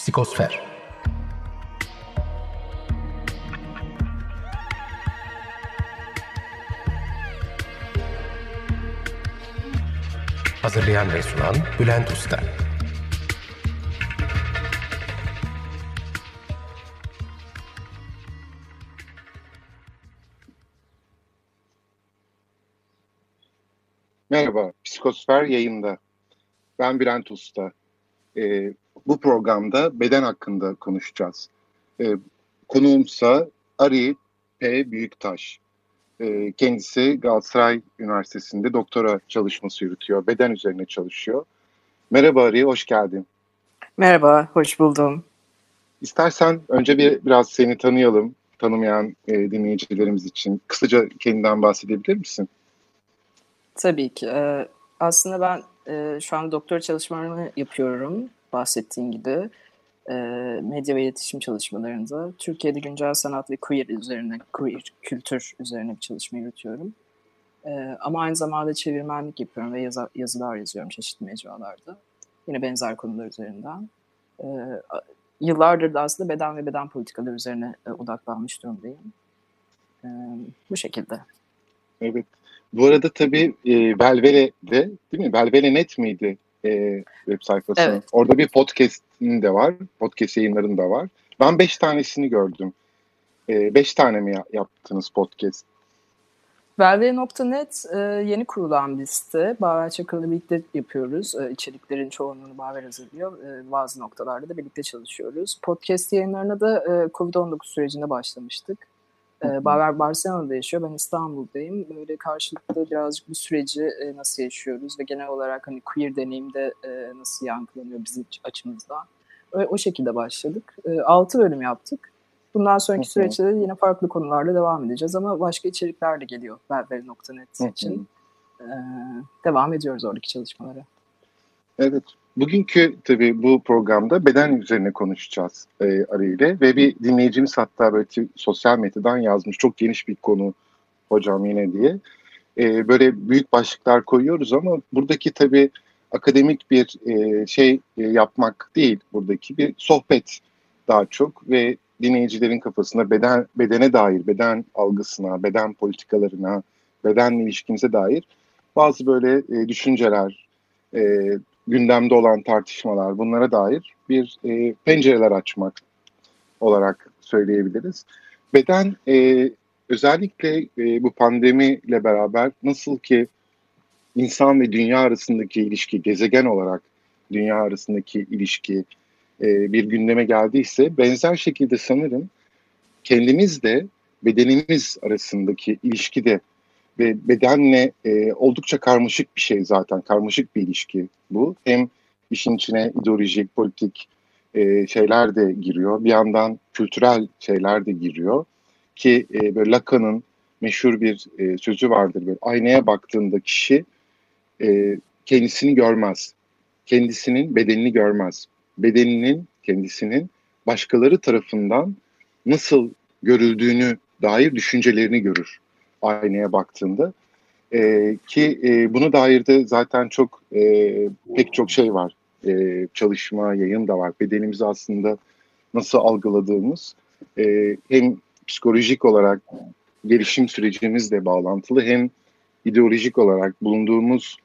Psikosfer Hazırlayan ve sunan Bülent Usta Merhaba, Psikosfer yayında. Ben Bülent Usta. Ee, bu programda beden hakkında konuşacağız. Ee, konuğumsa Ari P. Büyüktaş. Ee, kendisi Galatasaray Üniversitesi'nde doktora çalışması yürütüyor. Beden üzerine çalışıyor. Merhaba Ari, hoş geldin. Merhaba, hoş buldum. İstersen önce bir biraz seni tanıyalım, tanımayan e, dinleyicilerimiz için. Kısaca kendinden bahsedebilir misin? Tabii ki. Ee, aslında ben e, şu an doktor çalışmalarımı yapıyorum bahsettiğin gibi. E, medya ve iletişim çalışmalarında. Türkiye'de güncel sanat ve queer üzerine, queer kültür üzerine bir çalışma yürütüyorum. E, ama aynı zamanda çevirmenlik yapıyorum ve yazı, yazılar yazıyorum çeşitli mecralarda. Yine benzer konular üzerinden. E, yıllardır da aslında beden ve beden politikaları üzerine e, odaklanmış durumdayım. E, bu şekilde. Evet. Bu arada tabii e, Belvele'de değil mi? Belvele Net miydi e, web sayfası? Evet. Orada bir podcast'in de var. Podcast yayınların da var. Ben beş tanesini gördüm. E, beş tane mi yaptınız podcast? Belvere.net e, yeni kurulan bir site. Baver Çakır'la birlikte yapıyoruz. E, içeriklerin çoğunluğunu Baver hazırlıyor. E, bazı noktalarda da birlikte çalışıyoruz. Podcast yayınlarına da e, COVID-19 sürecinde başlamıştık. E, Baver Barcelona'da yaşıyor, ben İstanbul'dayım. Böyle karşılıklı birazcık bu süreci e, nasıl yaşıyoruz ve genel olarak hani queer deneyimde e, nasıl yankılanıyor bizim açımızdan. O, o şekilde başladık. E, 6 bölüm yaptık. Bundan sonraki süreçte de yine farklı konularla devam edeceğiz ama başka içerikler de geliyor Belveri.net için. Ee, devam ediyoruz oradaki çalışmalara. Evet. Bugünkü tabii bu programda beden üzerine konuşacağız e, Ari ile ve bir dinleyicimiz hatta böyle sosyal medyadan yazmış çok geniş bir konu hocam yine diye. E, böyle büyük başlıklar koyuyoruz ama buradaki tabii akademik bir e, şey e, yapmak değil buradaki bir sohbet daha çok ve dinleyicilerin kafasında beden bedene dair, beden algısına, beden politikalarına, beden ilişkimize dair bazı böyle e, düşünceler, e, gündemde olan tartışmalar bunlara dair bir e, pencereler açmak olarak söyleyebiliriz. Beden e, özellikle e, bu pandemiyle beraber nasıl ki insan ve dünya arasındaki ilişki, gezegen olarak dünya arasındaki ilişki e, bir gündeme geldiyse benzer şekilde sanırım kendimiz de bedenimiz arasındaki ilişki de ve bedenle e, oldukça karmaşık bir şey zaten. Karmaşık bir ilişki bu. Hem işin içine ideolojik, politik e, şeyler de giriyor. Bir yandan kültürel şeyler de giriyor. Ki e, böyle Lacan'ın meşhur bir e, sözü vardır. Böyle, aynaya baktığında kişi e, kendisini görmez. Kendisinin bedenini görmez. Bedeninin, kendisinin başkaları tarafından nasıl görüldüğünü dair düşüncelerini görür aynaya baktığında. E, ki e, buna dair de zaten çok e, pek çok şey var. E, çalışma, yayın da var. Bedenimizi aslında nasıl algıladığımız e, hem psikolojik olarak gelişim sürecimizle bağlantılı hem ideolojik olarak bulunduğumuz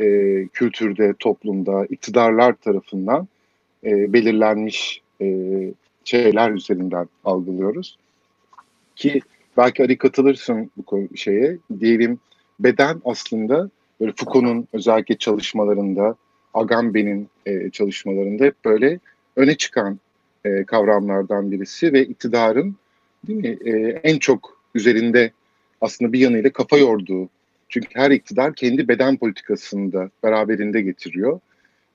e, kültürde, toplumda, iktidarlar tarafından e, belirlenmiş e, şeyler üzerinden algılıyoruz. Ki belki Ali katılırsın bu şeye. Diyelim beden aslında böyle Foucault'un özellikle çalışmalarında, Agamben'in e, çalışmalarında hep böyle öne çıkan e, kavramlardan birisi ve iktidarın değil mi e, en çok üzerinde aslında bir yanıyla kafa yorduğu. Çünkü her iktidar kendi beden politikasını da beraberinde getiriyor.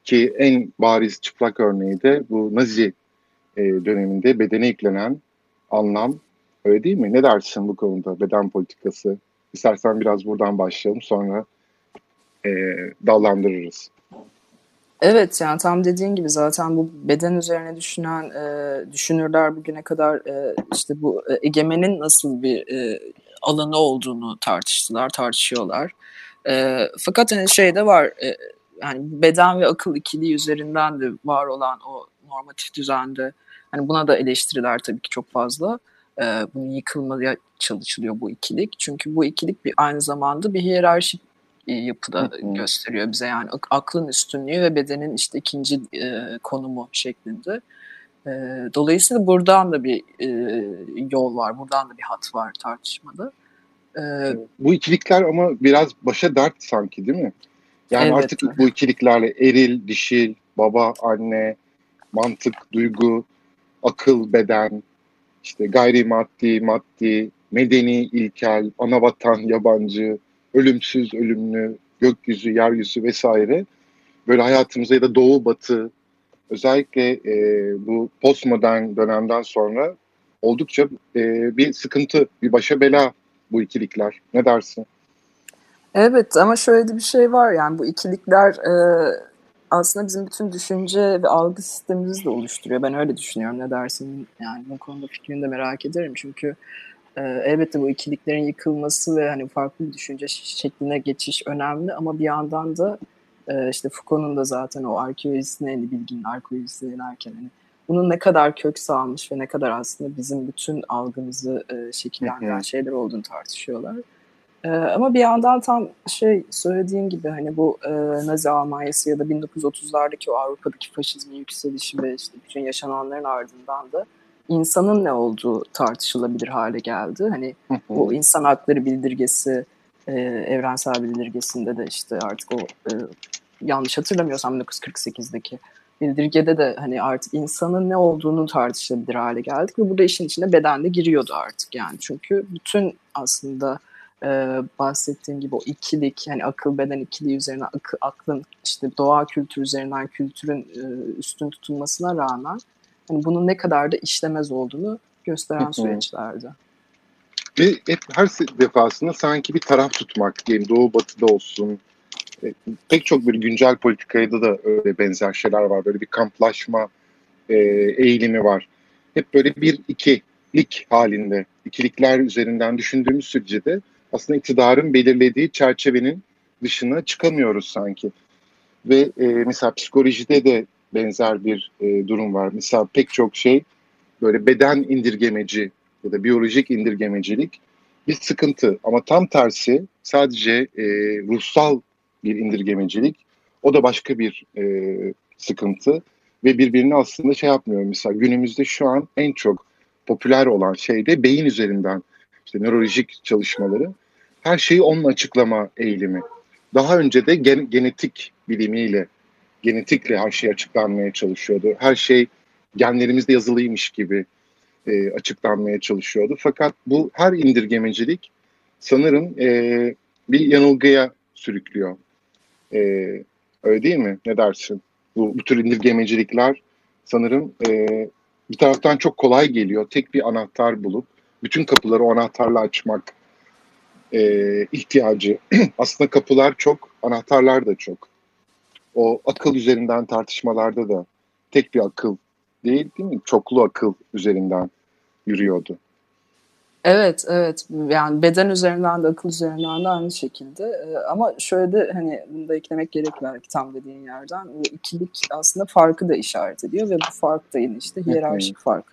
Ki en bariz çıplak örneği de bu Nazi e, döneminde bedene yüklenen anlam Öyle değil mi? Ne dersin bu konuda beden politikası? İstersen biraz buradan başlayalım sonra e, dallandırırız. Evet yani tam dediğin gibi zaten bu beden üzerine düşünen e, düşünürler bugüne kadar e, işte bu e, egemenin nasıl bir e, alanı olduğunu tartıştılar, tartışıyorlar. E, fakat hani şey de var e, yani beden ve akıl ikiliği üzerinden de var olan o normatif düzende. Hani buna da eleştiriler tabii ki çok fazla. E, bunun yıkılmaya çalışılıyor bu ikilik. Çünkü bu ikilik bir aynı zamanda bir hiyerarşik e, yapıda gösteriyor bize. Yani aklın üstünlüğü ve bedenin işte ikinci e, konumu şeklinde. E, dolayısıyla buradan da bir e, yol var, buradan da bir hat var tartışmada. E, bu ikilikler ama biraz başa dert sanki değil mi? Yani evet, artık bu ikiliklerle eril, dişil, baba, anne, mantık, duygu, akıl, beden, işte gayrimaddi, maddi, medeni, ilkel, ana vatan, yabancı, ölümsüz, ölümlü, gökyüzü, yeryüzü vesaire böyle hayatımıza ya da doğu batı özellikle e, bu postmodern dönemden sonra oldukça e, bir sıkıntı, bir başa bela bu ikilikler. Ne dersin? Evet ama şöyle bir şey var yani bu ikilikler e, aslında bizim bütün düşünce ve algı sistemimizi de oluşturuyor. Ben öyle düşünüyorum. Ne dersin? Yani bu konuda fikrini de merak ederim. Çünkü e, elbette bu ikiliklerin yıkılması ve hani farklı bir düşünce şekline geçiş önemli ama bir yandan da e, işte Foucault'un da zaten o arkeolojisine hani bilginin arkeolojisine inerken hani bunun ne kadar kök salmış ve ne kadar aslında bizim bütün algımızı e, şekillendiren şeyler olduğunu tartışıyorlar. E, ama bir yandan tam şey söylediğin gibi hani bu e, Nazi Almanyası ya da 1930'lardaki o Avrupa'daki faşizmin yükselişi ve işte bütün yaşananların ardından da insanın ne olduğu tartışılabilir hale geldi. Hani bu insan hakları bildirgesi, e, evrensel bildirgesinde de işte artık o e, yanlış hatırlamıyorsam 1948'deki bildirgede de hani artık insanın ne olduğunu tartışabilir hale geldik ve burada işin içine beden de giriyordu artık yani çünkü bütün aslında e, bahsettiğim gibi o ikilik yani akıl beden ikiliği üzerine akı, aklın işte doğa kültür üzerinden kültürün e, üstün tutulmasına rağmen hani bunun ne kadar da işlemez olduğunu gösteren süreçlerdi. Ve hep her defasında sanki bir taraf tutmak diyelim doğu batıda olsun e, pek çok bir güncel politikada da öyle benzer şeyler var. Böyle bir kamplaşma e, eğilimi var. Hep böyle bir ikilik halinde, ikilikler üzerinden düşündüğümüz sürece de aslında iktidarın belirlediği çerçevenin dışına çıkamıyoruz sanki. Ve e, mesela psikolojide de benzer bir e, durum var. Mesela pek çok şey böyle beden indirgemeci ya da biyolojik indirgemecilik bir sıkıntı. Ama tam tersi sadece e, ruhsal bir indirgemecilik. O da başka bir e, sıkıntı ve birbirini aslında şey yapmıyor. Mesela günümüzde şu an en çok popüler olan şey de beyin üzerinden işte nörolojik çalışmaları. Her şeyi onunla açıklama eğilimi. Daha önce de gen- genetik bilimiyle, genetikle her şey açıklanmaya çalışıyordu. Her şey genlerimizde yazılıymış gibi e, açıklanmaya çalışıyordu. Fakat bu her indirgemecilik sanırım e, bir yanılgıya sürüklüyor. E, öyle değil mi? Ne dersin? Bu, bu tür indirgemecilikler sanırım e, bir taraftan çok kolay geliyor. Tek bir anahtar bulup bütün kapıları o anahtarla açmak e, ihtiyacı. Aslında kapılar çok, anahtarlar da çok. O akıl üzerinden tartışmalarda da tek bir akıl değil değil mi? Çoklu akıl üzerinden yürüyordu. Evet, evet. Yani beden üzerinden de akıl üzerinden de aynı şekilde. Ee, ama şöyle de hani bunu da eklemek gerek belki tam dediğin yerden. Bu ikilik aslında farkı da işaret ediyor ve bu fark da yine işte hiyerarşik fark.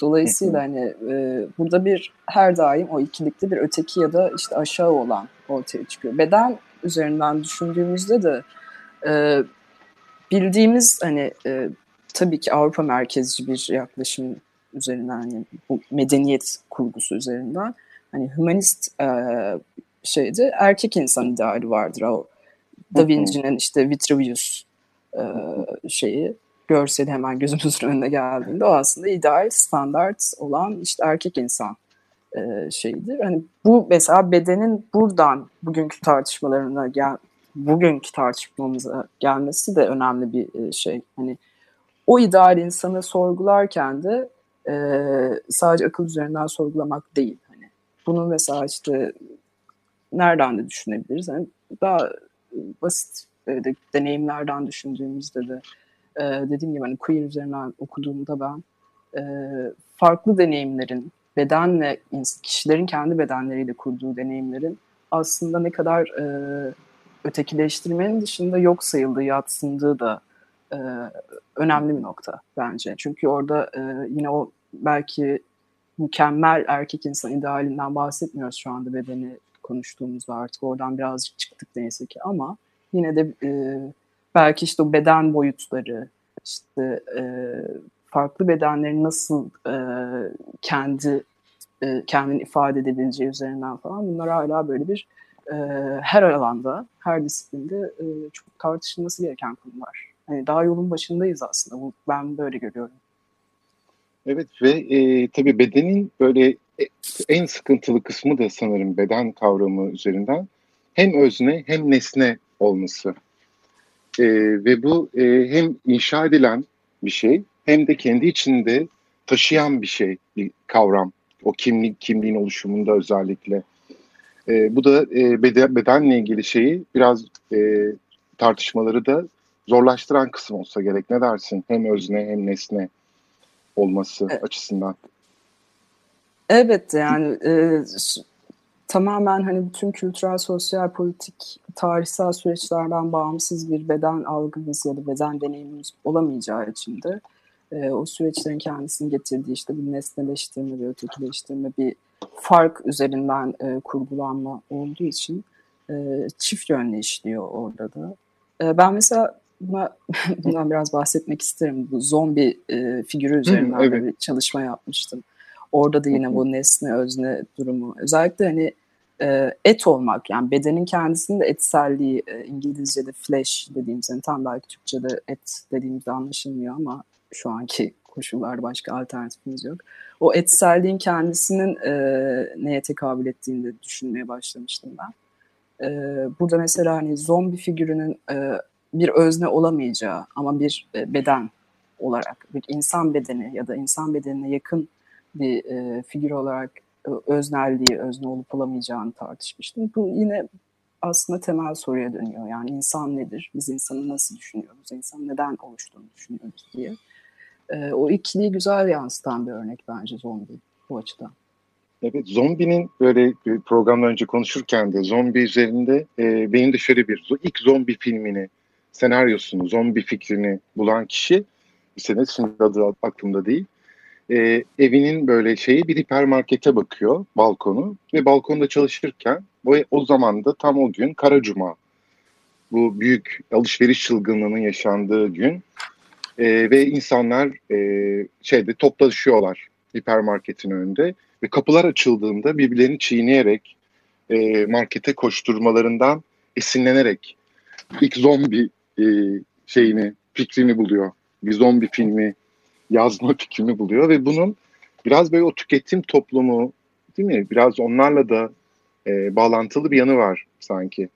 Dolayısıyla hani e, burada bir her daim o ikilikte bir öteki ya da işte aşağı olan ortaya çıkıyor. Beden üzerinden düşündüğümüzde de e, bildiğimiz hani e, tabii ki Avrupa merkezci bir yaklaşım üzerinden yani bu medeniyet kurgusu üzerinden hani humanist e, şeyde erkek insan ideali vardır. O Da Vinci'nin işte Vitruvius e, şeyi görseli hemen gözümüzün önüne geldiğinde o aslında ideal standart olan işte erkek insan e, şeyidir. Hani bu mesela bedenin buradan bugünkü tartışmalarına gel bugünkü tartışmamıza gelmesi de önemli bir e, şey. Hani o ideal insanı sorgularken de e, sadece akıl üzerinden sorgulamak değil. Hani bunu mesela işte nereden de düşünebiliriz? Yani daha basit e, de, deneyimlerden düşündüğümüzde de e, dediğim gibi hani queer üzerinden okuduğumda ben e, farklı deneyimlerin bedenle kişilerin kendi bedenleriyle kurduğu deneyimlerin aslında ne kadar e, ötekileştirmenin dışında yok sayıldığı, yatsındığı da e, önemli bir nokta bence. Çünkü orada e, yine o belki mükemmel erkek insan idealinden bahsetmiyoruz şu anda bedeni konuştuğumuzda artık oradan birazcık çıktık neyse ki ama yine de e, belki işte o beden boyutları işte e, farklı bedenlerin nasıl e, kendi e, kendini ifade edebileceği üzerinden falan bunlar hala böyle bir e, her alanda, her disiplinde e, çok tartışılması gereken konular. Hani daha yolun başındayız aslında. Bu, ben böyle görüyorum. Evet ve e, tabii bedenin böyle e, en sıkıntılı kısmı da sanırım beden kavramı üzerinden hem özne hem nesne olması. E, ve bu e, hem inşa edilen bir şey hem de kendi içinde taşıyan bir şey, bir kavram. O kimlik, kimliğin oluşumunda özellikle. E, bu da e, beden, bedenle ilgili şeyi biraz e, tartışmaları da zorlaştıran kısım olsa gerek. Ne dersin? Hem özne hem nesne olması evet. açısından. Evet yani e, tamamen hani bütün kültürel, sosyal, politik, tarihsel süreçlerden bağımsız bir beden algımız ya da beden deneyimimiz olamayacağı için de e, o süreçlerin kendisini getirdiği işte bir nesneleştirme, bir ötekileştirme, bir fark üzerinden e, kurgulanma olduğu için e, çift yönlü işliyor orada da. E, ben mesela buna, bundan biraz bahsetmek isterim. Bu zombi e, figürü üzerinden evet. bir çalışma yapmıştım. Orada da yine bu nesne özne durumu. Özellikle hani e, et olmak yani bedenin kendisinin de etselliği e, İngilizce'de flesh dediğimiz yani tam belki Türkçe'de et dediğimizde anlaşılmıyor ama şu anki koşullarda başka alternatifimiz yok. O etselliğin kendisinin e, neye tekabül ettiğini de düşünmeye başlamıştım ben. E, burada mesela hani zombi figürünün e, bir özne olamayacağı ama bir e, beden olarak bir insan bedeni ya da insan bedenine yakın bir e, figür olarak öznelliği, özne olup olamayacağını tartışmıştım. Bu yine aslında temel soruya dönüyor. Yani insan nedir? Biz insanı nasıl düşünüyoruz? İnsan neden oluştuğunu düşünüyoruz diye. E, o ikiliyi güzel yansıtan bir örnek bence zombi bu açıdan. Evet, zombinin böyle programdan önce konuşurken de zombi üzerinde e, benim de şöyle bir ilk zombi filmini, senaryosunu, zombi fikrini bulan kişi bir sene şimdi adı aklımda değil. E, evinin böyle şeyi bir hipermarkete bakıyor balkonu ve balkonda çalışırken o, o zaman da tam o gün Kara Cuma bu büyük alışveriş çılgınlığının yaşandığı gün e, ve insanlar e, şeyde toplaşıyorlar hipermarketin önünde ve kapılar açıldığında birbirlerini çiğneyerek e, markete koşturmalarından esinlenerek ilk zombi e, şeyini fikrini buluyor. Bir zombi filmi yazma fikrini buluyor ve bunun biraz böyle o tüketim toplumu değil mi? Biraz onlarla da e, bağlantılı bir yanı var sanki.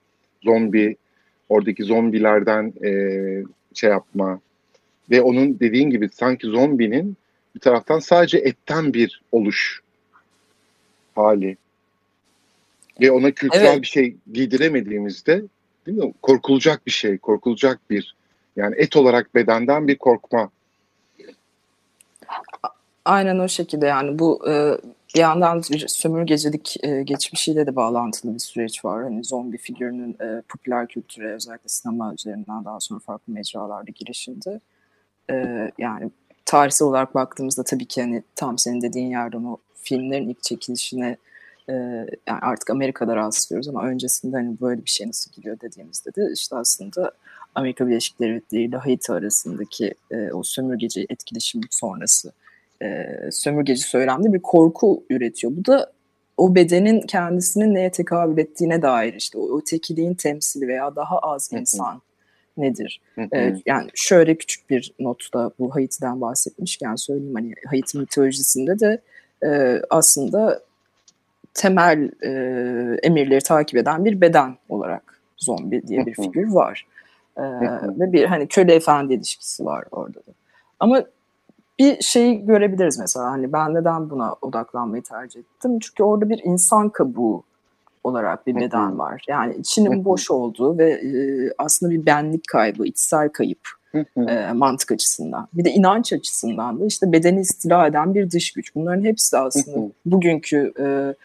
Zombi, oradaki zombilerden e, şey yapma, ve onun dediğin gibi sanki zombinin bir taraftan sadece etten bir oluş hali. Ve ona kültürel evet. bir şey giydiremediğimizde değil mi? Korkulacak bir şey, korkulacak bir yani et olarak bedenden bir korkma. Aynen o şekilde yani bu e, bir yandan bir sömürgecilik e, geçmişiyle de bağlantılı bir süreç var. Hani zombi figürünün e, popüler kültüre özellikle sinema üzerinden daha sonra farklı mecralarda girişinde e, yani tarihsel olarak baktığımızda tabii ki hani tam senin dediğin yerden o filmlerin ilk çekilişine e, yani artık Amerika'da rastlıyoruz ama öncesinde hani böyle bir şey nasıl gidiyor dediğimizde de işte aslında Amerika Birleşik Devletleri ile Haiti arasındaki e, o sömürgeci etkileşim sonrası e, sömürgeci söylemde bir korku üretiyor. Bu da o bedenin kendisinin neye tekabül ettiğine dair işte o ötekiliğin temsili veya daha az insan nedir? Ee, yani şöyle küçük bir notta bu Haiti'den bahsetmişken söyleyeyim hani Haiti mitolojisinde de e, aslında temel e, emirleri takip eden bir beden olarak zombi diye bir figür var. E, ve bir hani köle efendi ilişkisi var orada da. Ama bir şeyi görebiliriz mesela hani ben neden buna odaklanmayı tercih ettim? Çünkü orada bir insan kabuğu olarak bir beden var. Yani içinin boş olduğu ve e, aslında bir benlik kaybı, içsel kayıp e, mantık açısından. Bir de inanç açısından da işte bedeni istila eden bir dış güç. Bunların hepsi aslında bugünkü e,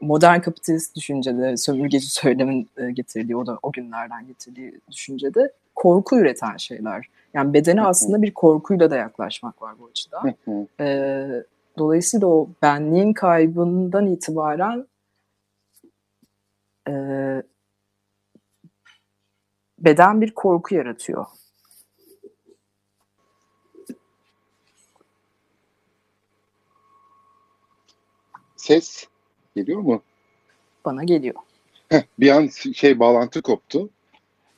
modern kapitalist düşüncede, sömürgeci söylemin e, getirdiği, o da o günlerden getirdiği düşüncede korku üreten şeyler. Yani bedene aslında bir korkuyla da yaklaşmak var bu açıdan. E, dolayısıyla o benliğin kaybından itibaren e, beden bir korku yaratıyor. Ses geliyor mu? Bana geliyor. Heh, bir an şey bağlantı koptu.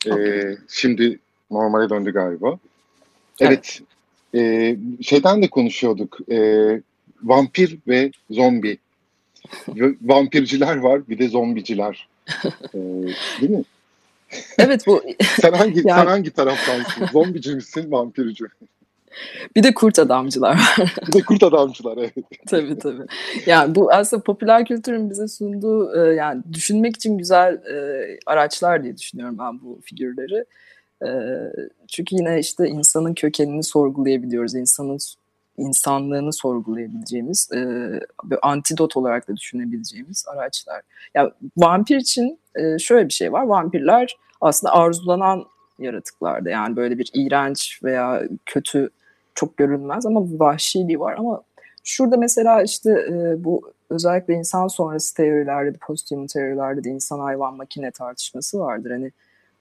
Ee, şimdi normale döndü galiba. Evet. evet. E, şeyden de konuşuyorduk. E, vampir ve zombi. Vampirciler var bir de zombiciler. e, değil mi? Evet bu. sen hangi yani... sen hangi taraftansın? Zombici misin, vampirci? Bir de kurt adamcılar var. bir de kurt adamcılar evet. tabii tabii. Yani bu aslında popüler kültürün bize sunduğu e, yani düşünmek için güzel e, araçlar diye düşünüyorum ben bu figürleri. Çünkü yine işte insanın kökenini sorgulayabiliyoruz. insanın insanlığını sorgulayabileceğimiz e, bir antidot olarak da düşünebileceğimiz araçlar. Yani vampir için şöyle bir şey var. Vampirler aslında arzulanan yaratıklarda yani böyle bir iğrenç veya kötü çok görünmez ama vahşiliği var ama şurada mesela işte bu özellikle insan sonrası teorilerde, posthuman teorilerde de insan hayvan makine tartışması vardır. Hani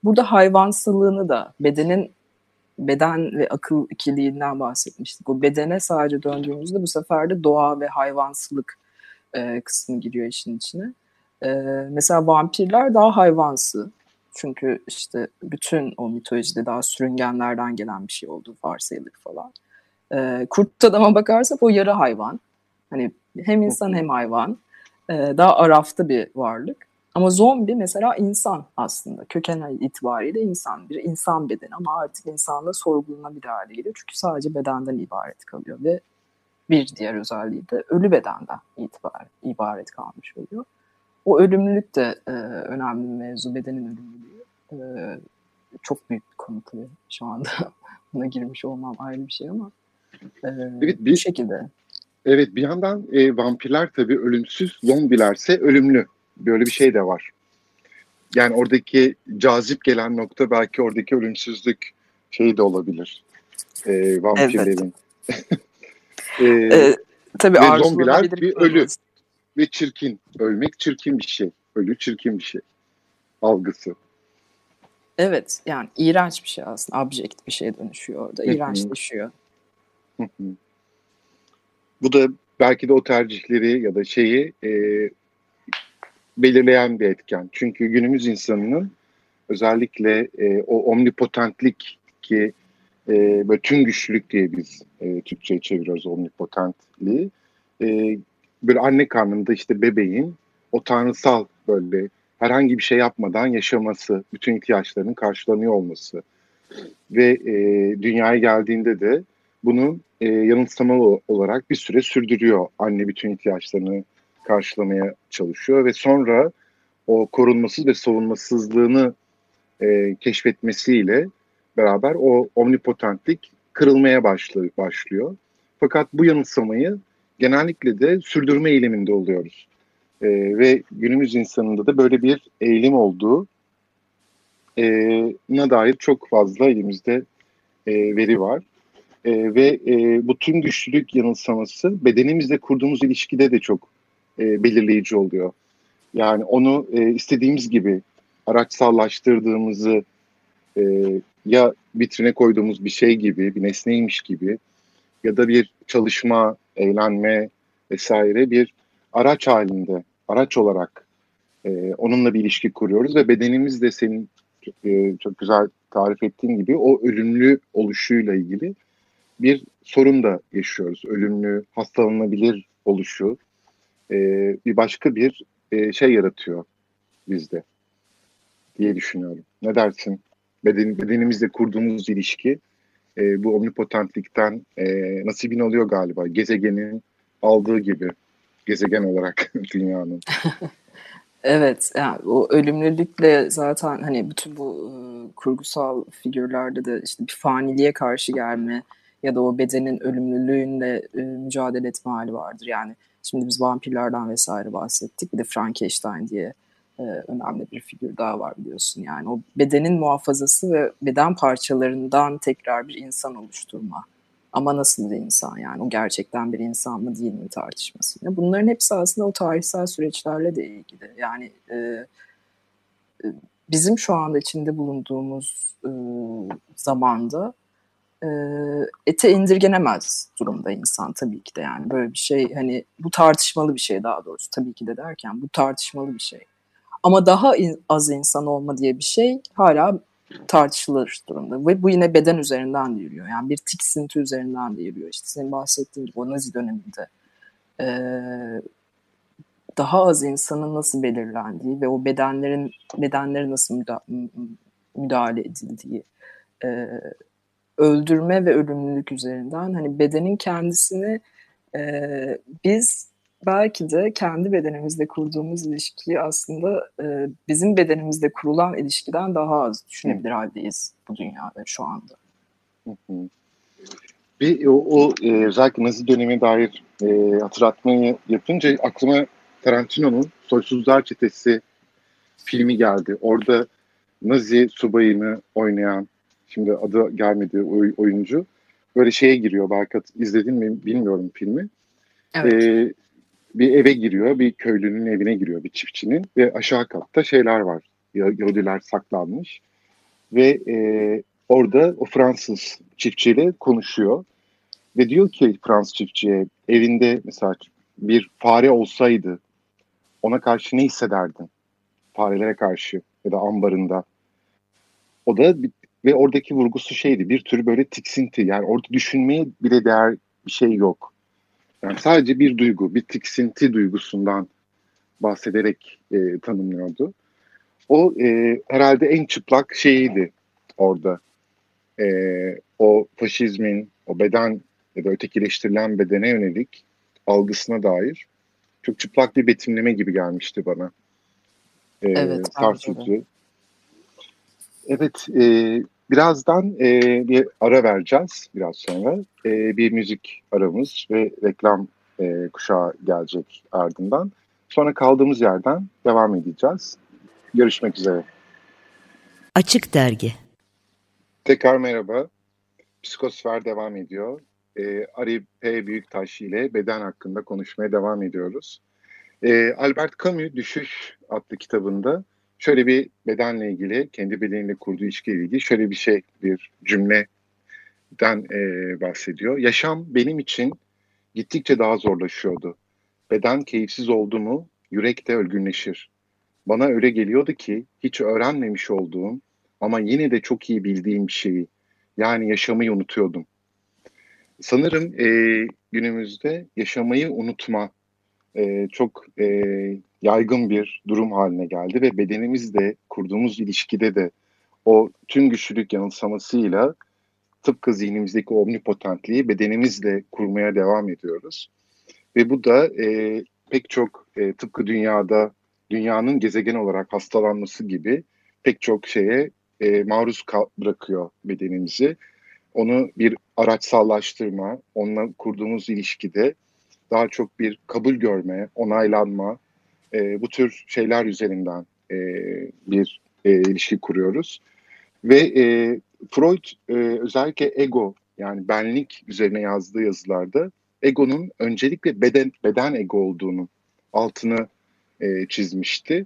burada hayvansılığını da bedenin beden ve akıl ikiliğinden bahsetmiştik. Bu bedene sadece döndüğümüzde bu sefer de doğa ve hayvansılık e, kısmı giriyor işin içine. E, mesela vampirler daha hayvansı. Çünkü işte bütün o mitolojide daha sürüngenlerden gelen bir şey olduğu varsayılır falan. E, kurt adama bakarsak o yarı hayvan. Hani hem insan hem hayvan. E, daha arafta bir varlık. Ama zombi mesela insan aslında. Köken itibariyle insan. Bir insan bedeni ama artık insanla sorgulanabilir hale geliyor. Çünkü sadece bedenden ibaret kalıyor ve bir diğer özelliği de ölü bedenden itibar, ibaret kalmış oluyor. O ölümlülük de e, önemli bir mevzu. Bedenin ölümlülüğü. E, çok büyük bir konu tabii şu anda. Buna girmiş olmam ayrı bir şey ama e, evet, bir, bu şekilde. Evet bir yandan e, vampirler tabii ölümsüz, zombilerse ölümlü böyle bir şey de var. Yani oradaki cazip gelen nokta belki oradaki ölümsüzlük şeyi de olabilir. E, vampirlerin. Evet. e, ee, tabii ve zombiler bir ölü ve çirkin. Ölmek çirkin bir şey. Ölü çirkin bir şey. Algısı. Evet yani iğrenç bir şey aslında. Abject bir şeye dönüşüyor orada. İğrençleşiyor. Bu da belki de o tercihleri ya da şeyi e, belirleyen bir etken. Çünkü günümüz insanının özellikle e, o omnipotentlik ki e, böyle tüm güçlülük diye biz e, Türkçe'ye çeviriyoruz omnipotentliği. E, böyle anne karnında işte bebeğin o tanrısal böyle herhangi bir şey yapmadan yaşaması, bütün ihtiyaçlarının karşılanıyor olması ve e, dünyaya geldiğinde de bunu e, yanılsamalı olarak bir süre sürdürüyor. Anne bütün ihtiyaçlarını karşılamaya çalışıyor ve sonra o korunmasız ve savunmasızlığını e, keşfetmesiyle beraber o omnipotentlik kırılmaya başlıyor. Fakat bu yanılsamayı genellikle de sürdürme eğiliminde oluyoruz. E, ve günümüz insanında da böyle bir eğilim olduğu e, na dair çok fazla elimizde e, veri var. E, ve e, bu tüm güçlülük yanılsaması bedenimizle kurduğumuz ilişkide de çok e, belirleyici oluyor. Yani onu e, istediğimiz gibi araçsallaştırdığımızı e, ya vitrine koyduğumuz bir şey gibi, bir nesneymiş gibi ya da bir çalışma, eğlenme vesaire bir araç halinde, araç olarak e, onunla bir ilişki kuruyoruz ve bedenimiz de senin e, çok güzel tarif ettiğin gibi o ölümlü oluşuyla ilgili bir sorun da yaşıyoruz. Ölümlü, hastalanabilir oluşu, e, bir başka bir e, şey yaratıyor bizde diye düşünüyorum. Ne dersin? Beden, bedenimizle kurduğumuz ilişki e, bu omnipotentlikten e, nasibin oluyor galiba. Gezegenin aldığı gibi gezegen olarak dünyanın. evet, yani o ölümlülükle zaten hani bütün bu e, kurgusal figürlerde de işte bir faniliğe karşı gelme ya da o bedenin ölümlülüğünle e, mücadele etme hali vardır. Yani Şimdi biz vampirlerden vesaire bahsettik. Bir de Frankenstein diye e, önemli bir figür daha var biliyorsun. Yani o bedenin muhafazası ve beden parçalarından tekrar bir insan oluşturma. Ama nasıl bir insan yani? O gerçekten bir insan mı değil mi tartışması. Bunların hepsi aslında o tarihsel süreçlerle de ilgili. Yani e, e, bizim şu anda içinde bulunduğumuz e, zamanda e, ete indirgenemez durumda insan tabii ki de yani böyle bir şey hani bu tartışmalı bir şey daha doğrusu tabii ki de derken bu tartışmalı bir şey. Ama daha in, az insan olma diye bir şey hala tartışılır durumda. Ve bu yine beden üzerinden de yürüyor. Yani bir tiksinti üzerinden de yürüyor. İşte senin bahsettiğin gibi o Nazi döneminde e, daha az insanın nasıl belirlendiği ve o bedenlerin bedenleri nasıl müda müdahale edildiği e, öldürme ve ölümlülük üzerinden hani bedenin kendisini e, biz belki de kendi bedenimizle kurduğumuz ilişkiyi aslında e, bizim bedenimizle kurulan ilişkiden daha az düşünebilir haldeyiz bu dünyada şu anda. Bir o, o e, özellikle Nazi dönemi dair e, hatırlatmayı yapınca aklıma Tarantino'nun Soysuzlar Çetesi filmi geldi. Orada Nazi subayını oynayan, şimdi adı gelmedi oyuncu, böyle şeye giriyor. Belki izledin mi bilmiyorum filmi. Evet. Ee, bir eve giriyor, bir köylünün evine giriyor, bir çiftçinin ve aşağı katta şeyler var. Yahudiler saklanmış ve e, orada o Fransız çiftçiyle konuşuyor ve diyor ki Fransız çiftçiye evinde mesela bir fare olsaydı ona karşı ne hissederdin? Farelere karşı ya da ambarında. O da ve oradaki vurgusu şeydi bir tür böyle tiksinti yani orada düşünmeye bile değer bir şey yok. Yani sadece bir duygu, bir tiksinti duygusundan bahsederek e, tanımlıyordu. O e, herhalde en çıplak şeyiydi orada. E, o faşizmin, o beden ya da ötekileştirilen bedene yönelik algısına dair çok çıplak bir betimleme gibi gelmişti bana. E, evet. Sarsıcı. Evet, e, birazdan e, bir ara vereceğiz biraz sonra. E, bir müzik aramız ve reklam e, kuşağı gelecek ardından. Sonra kaldığımız yerden devam edeceğiz. Görüşmek üzere. Açık Dergi Tekrar merhaba. Psikosfer devam ediyor. E, Ari P. Büyüktaş ile beden hakkında konuşmaya devam ediyoruz. E, Albert Camus Düşüş adlı kitabında şöyle bir bedenle ilgili, kendi bedeniyle kurduğu ilişkiyle ilgili şöyle bir şey, bir cümleden e, bahsediyor. Yaşam benim için gittikçe daha zorlaşıyordu. Beden keyifsiz oldu mu yürek de ölgünleşir. Bana öyle geliyordu ki hiç öğrenmemiş olduğum ama yine de çok iyi bildiğim bir şeyi yani yaşamayı unutuyordum. Sanırım e, günümüzde yaşamayı unutma e, çok e, yaygın bir durum haline geldi ve bedenimizle kurduğumuz ilişkide de o tüm güçlülük yanılsamasıyla tıpkı zihnimizdeki omnipotentliği bedenimizle kurmaya devam ediyoruz. Ve bu da e, pek çok e, tıpkı dünyada dünyanın gezegen olarak hastalanması gibi pek çok şeye e, maruz bırakıyor bedenimizi. Onu bir araçsallaştırma, onunla kurduğumuz ilişkide daha çok bir kabul görme, onaylanma, e, bu tür şeyler üzerinden e, bir e, ilişki kuruyoruz. Ve e, Freud e, özellikle ego yani benlik üzerine yazdığı yazılarda egonun öncelikle beden beden ego olduğunu altını e, çizmişti.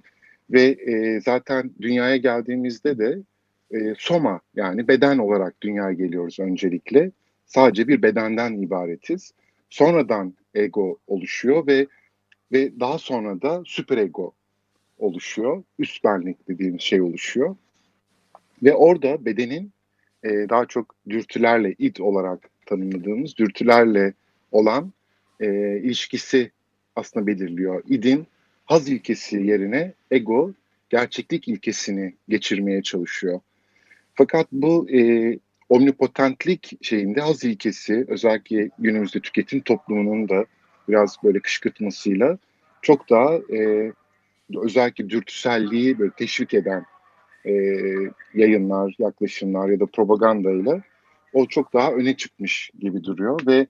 Ve e, zaten dünyaya geldiğimizde de e, soma yani beden olarak dünyaya geliyoruz öncelikle. Sadece bir bedenden ibaretiz. Sonradan ego oluşuyor ve ve daha sonra da süper ego oluşuyor üst benlik dediğimiz şey oluşuyor ve orada bedenin e, daha çok dürtülerle id olarak tanımladığımız dürtülerle olan e, ilişkisi aslında belirliyor. İdin haz ilkesi yerine ego gerçeklik ilkesini geçirmeye çalışıyor. Fakat bu e, omnipotentlik şeyinde haz ilkesi özellikle günümüzde tüketim toplumunun da biraz böyle kışkırtmasıyla çok daha e, özellikle dürtüselliği böyle teşvik eden e, yayınlar, yaklaşımlar ya da propagandayla o çok daha öne çıkmış gibi duruyor ve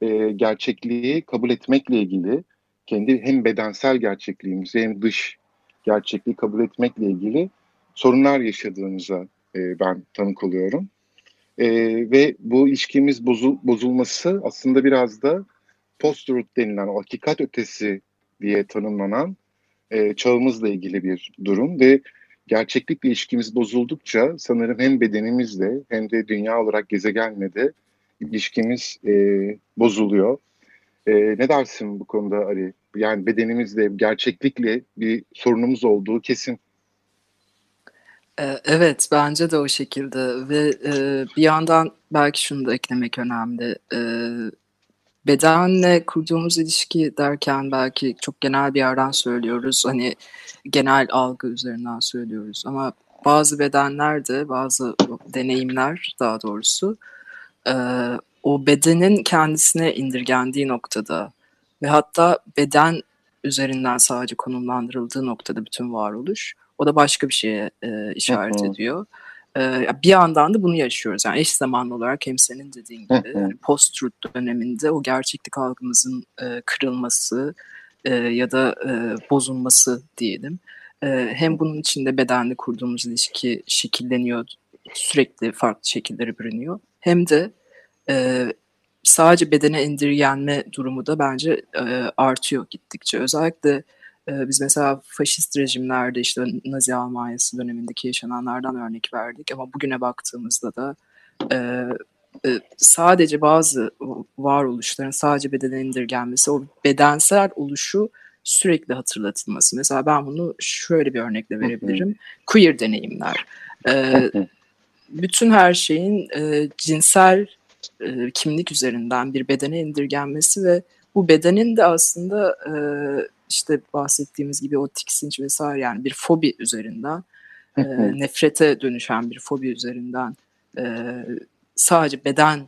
e, gerçekliği kabul etmekle ilgili kendi hem bedensel gerçekliğimizi hem dış gerçekliği kabul etmekle ilgili sorunlar yaşadığımıza e, ben tanık oluyorum. E, ve bu ilişkimiz bozul, bozulması aslında biraz da post-truth denilen o hakikat ötesi diye tanımlanan e, çağımızla ilgili bir durum ve gerçeklikle ilişkimiz bozuldukça sanırım hem bedenimizle hem de dünya olarak gezegenle de ilişkimiz e, bozuluyor. E, ne dersin bu konuda Ali? Yani bedenimizle, gerçeklikle bir sorunumuz olduğu kesin. Evet, bence de o şekilde ve e, bir yandan belki şunu da eklemek önemli. E, bedenle kurduğumuz ilişki derken belki çok genel bir yerden söylüyoruz. Hani genel algı üzerinden söylüyoruz ama bazı bedenlerde, bazı deneyimler daha doğrusu e, o bedenin kendisine indirgendiği noktada ve hatta beden üzerinden sadece konumlandırıldığı noktada bütün varoluş o da başka bir şeye e, işaret Hı-hı. ediyor. E, bir yandan da bunu yaşıyoruz. Yani eş zamanlı olarak hem senin dediğin gibi yani post-truth döneminde o gerçeklik algımızın e, kırılması e, ya da e, bozulması diyelim. E, hem bunun içinde bedenle kurduğumuz ilişki şekilleniyor, sürekli farklı şekilleri bürünüyor. Hem de e, sadece bedene indirgenme durumu da bence e, artıyor gittikçe. Özellikle biz mesela faşist rejimlerde işte Nazi Almanyası dönemindeki yaşananlardan örnek verdik ama bugüne baktığımızda da e, e, sadece bazı varoluşların sadece bedene indirgenmesi, o bedensel oluşu sürekli hatırlatılması. Mesela ben bunu şöyle bir örnekle verebilirim. Queer deneyimler. E, bütün her şeyin e, cinsel kimlik üzerinden bir bedene indirgenmesi ve bu bedenin de aslında e, işte bahsettiğimiz gibi o tiksinç vesaire yani bir fobi üzerinden e, nefrete dönüşen bir fobi üzerinden e, sadece beden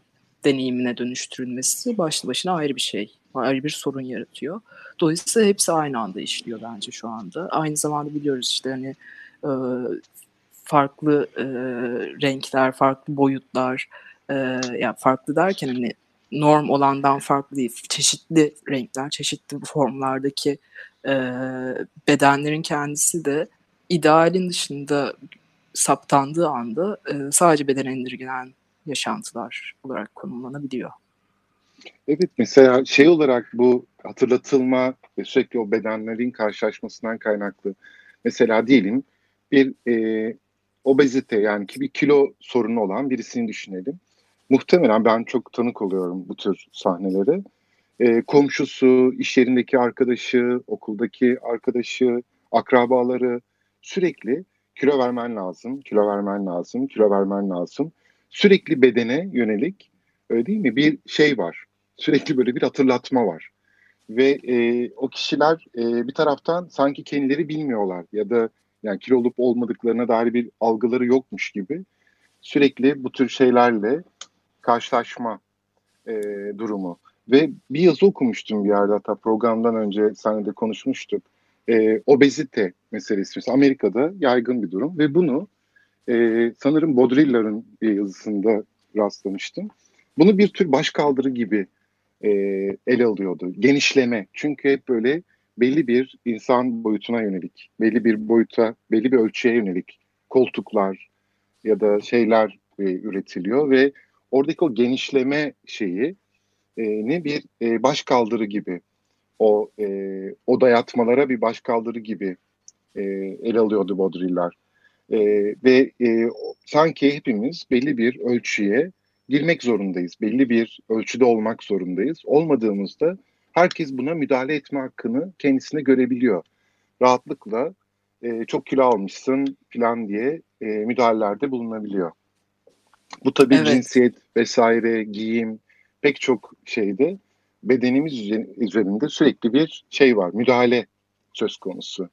deneyimine dönüştürülmesi başlı başına ayrı bir şey. Ayrı bir sorun yaratıyor. Dolayısıyla hepsi aynı anda işliyor bence şu anda. Aynı zamanda biliyoruz işte hani e, farklı e, renkler, farklı boyutlar, e, yani farklı derken hani norm olandan farklı değil. Çeşitli renkler, çeşitli formlardaki e, bedenlerin kendisi de idealin dışında saptandığı anda e, sadece bedene indirgenen yaşantılar olarak konumlanabiliyor. Evet mesela şey olarak bu hatırlatılma sürekli o bedenlerin karşılaşmasından kaynaklı mesela diyelim bir e, obezite yani ki bir kilo sorunu olan birisini düşünelim muhtemelen ben çok tanık oluyorum bu tür sahnelere. E, komşusu, iş yerindeki arkadaşı, okuldaki arkadaşı, akrabaları sürekli kilo vermen lazım, kilo vermen lazım, kilo vermen lazım. Sürekli bedene yönelik öyle değil mi bir şey var. Sürekli böyle bir hatırlatma var. Ve e, o kişiler e, bir taraftan sanki kendileri bilmiyorlar ya da yani kilo olup olmadıklarına dair bir algıları yokmuş gibi sürekli bu tür şeylerle karşılaşma e, durumu. Ve bir yazı okumuştum bir yerde hatta programdan önce seninle de konuşmuştuk. E, obezite meselesi. Mesela Amerika'da yaygın bir durum ve bunu e, sanırım Baudrillard'ın bir yazısında rastlamıştım. Bunu bir tür başkaldırı gibi e, ele alıyordu. Genişleme. Çünkü hep böyle belli bir insan boyutuna yönelik, belli bir boyuta, belli bir ölçüye yönelik koltuklar ya da şeyler e, üretiliyor ve oradaki o genişleme şeyi e, ne bir e, baş kaldırı gibi o e, o dayatmalara bir baş kaldırı gibi e, ele alıyordu Baudrillard. E, ve e, sanki hepimiz belli bir ölçüye girmek zorundayız. Belli bir ölçüde olmak zorundayız. Olmadığımızda herkes buna müdahale etme hakkını kendisine görebiliyor. Rahatlıkla e, çok kilo almışsın falan diye e, müdahalelerde bulunabiliyor. Bu tabii evet. cinsiyet vesaire, giyim pek çok şeyde bedenimiz üzerinde sürekli bir şey var, müdahale söz konusu.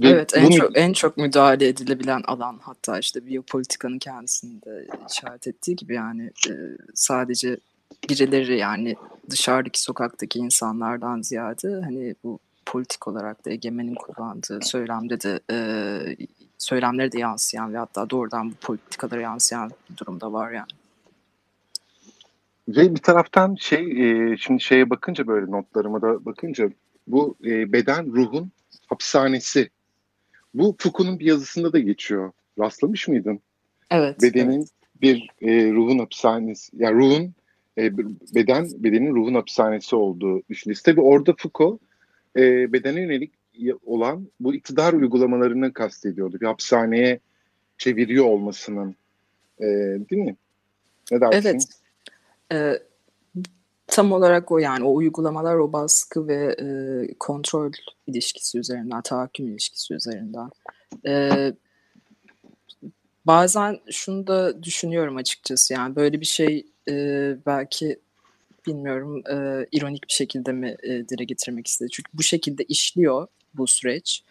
Ve evet en bunu... çok en çok müdahale edilebilen alan hatta işte biyopolitikanın kendisinde işaret ettiği gibi yani e, sadece birileri yani dışarıdaki sokaktaki insanlardan ziyade hani bu politik olarak da egemenin kullandığı söylemde de e, söylemlere de yansıyan ve hatta doğrudan bu politikalara yansıyan bir durumda var yani. Ve bir taraftan şey e, şimdi şeye bakınca böyle notlarıma da bakınca bu e, beden ruhun hapishanesi. Bu Foucault'un bir yazısında da geçiyor. Rastlamış mıydın? Evet. Bedenin evet. bir e, ruhun hapishanesi, yani ruhun e, beden bedenin ruhun hapishanesi olduğu düşünülüyor. Tabii orada Foucault e, bedene yönelik olan bu iktidar uygulamalarını kastediyordu. Bir hapishaneye çeviriyor olmasının. E, değil mi? Ne dersin? Evet. E, tam olarak o yani o uygulamalar o baskı ve e, kontrol ilişkisi üzerinden, tahakküm ilişkisi üzerinden. E, bazen şunu da düşünüyorum açıkçası yani böyle bir şey e, belki bilmiyorum e, ironik bir şekilde mi e, dile getirmek istedi. Çünkü bu şekilde işliyor bu süreç.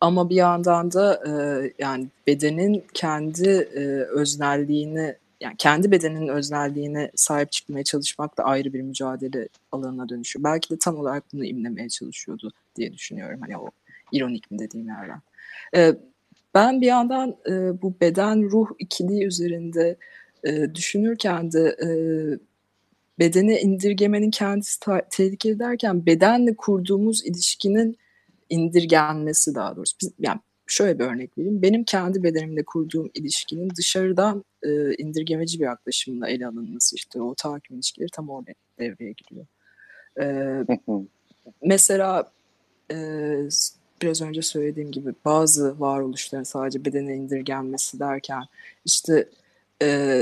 Ama bir yandan da e, yani bedenin kendi e, öznelliğini yani kendi bedeninin öznelliğine sahip çıkmaya çalışmak da ayrı bir mücadele alanına dönüşüyor. Belki de tam olarak bunu imlemeye çalışıyordu diye düşünüyorum. Hani o ironik mi dediğim yerden. E, ben bir yandan e, bu beden ruh ikiliği üzerinde e, düşünürken de e, bedene indirgemenin kendisi tehlikeli derken bedenle kurduğumuz ilişkinin indirgenmesi daha doğrusu. Biz, yani şöyle bir örnek vereyim. Benim kendi bedenimle kurduğum ilişkinin dışarıdan e, indirgemeci bir yaklaşımla ele alınması işte o tahakküm ilişkileri tam orada devreye giriyor. E, mesela e, biraz önce söylediğim gibi bazı varoluşların sadece bedene indirgenmesi derken işte e,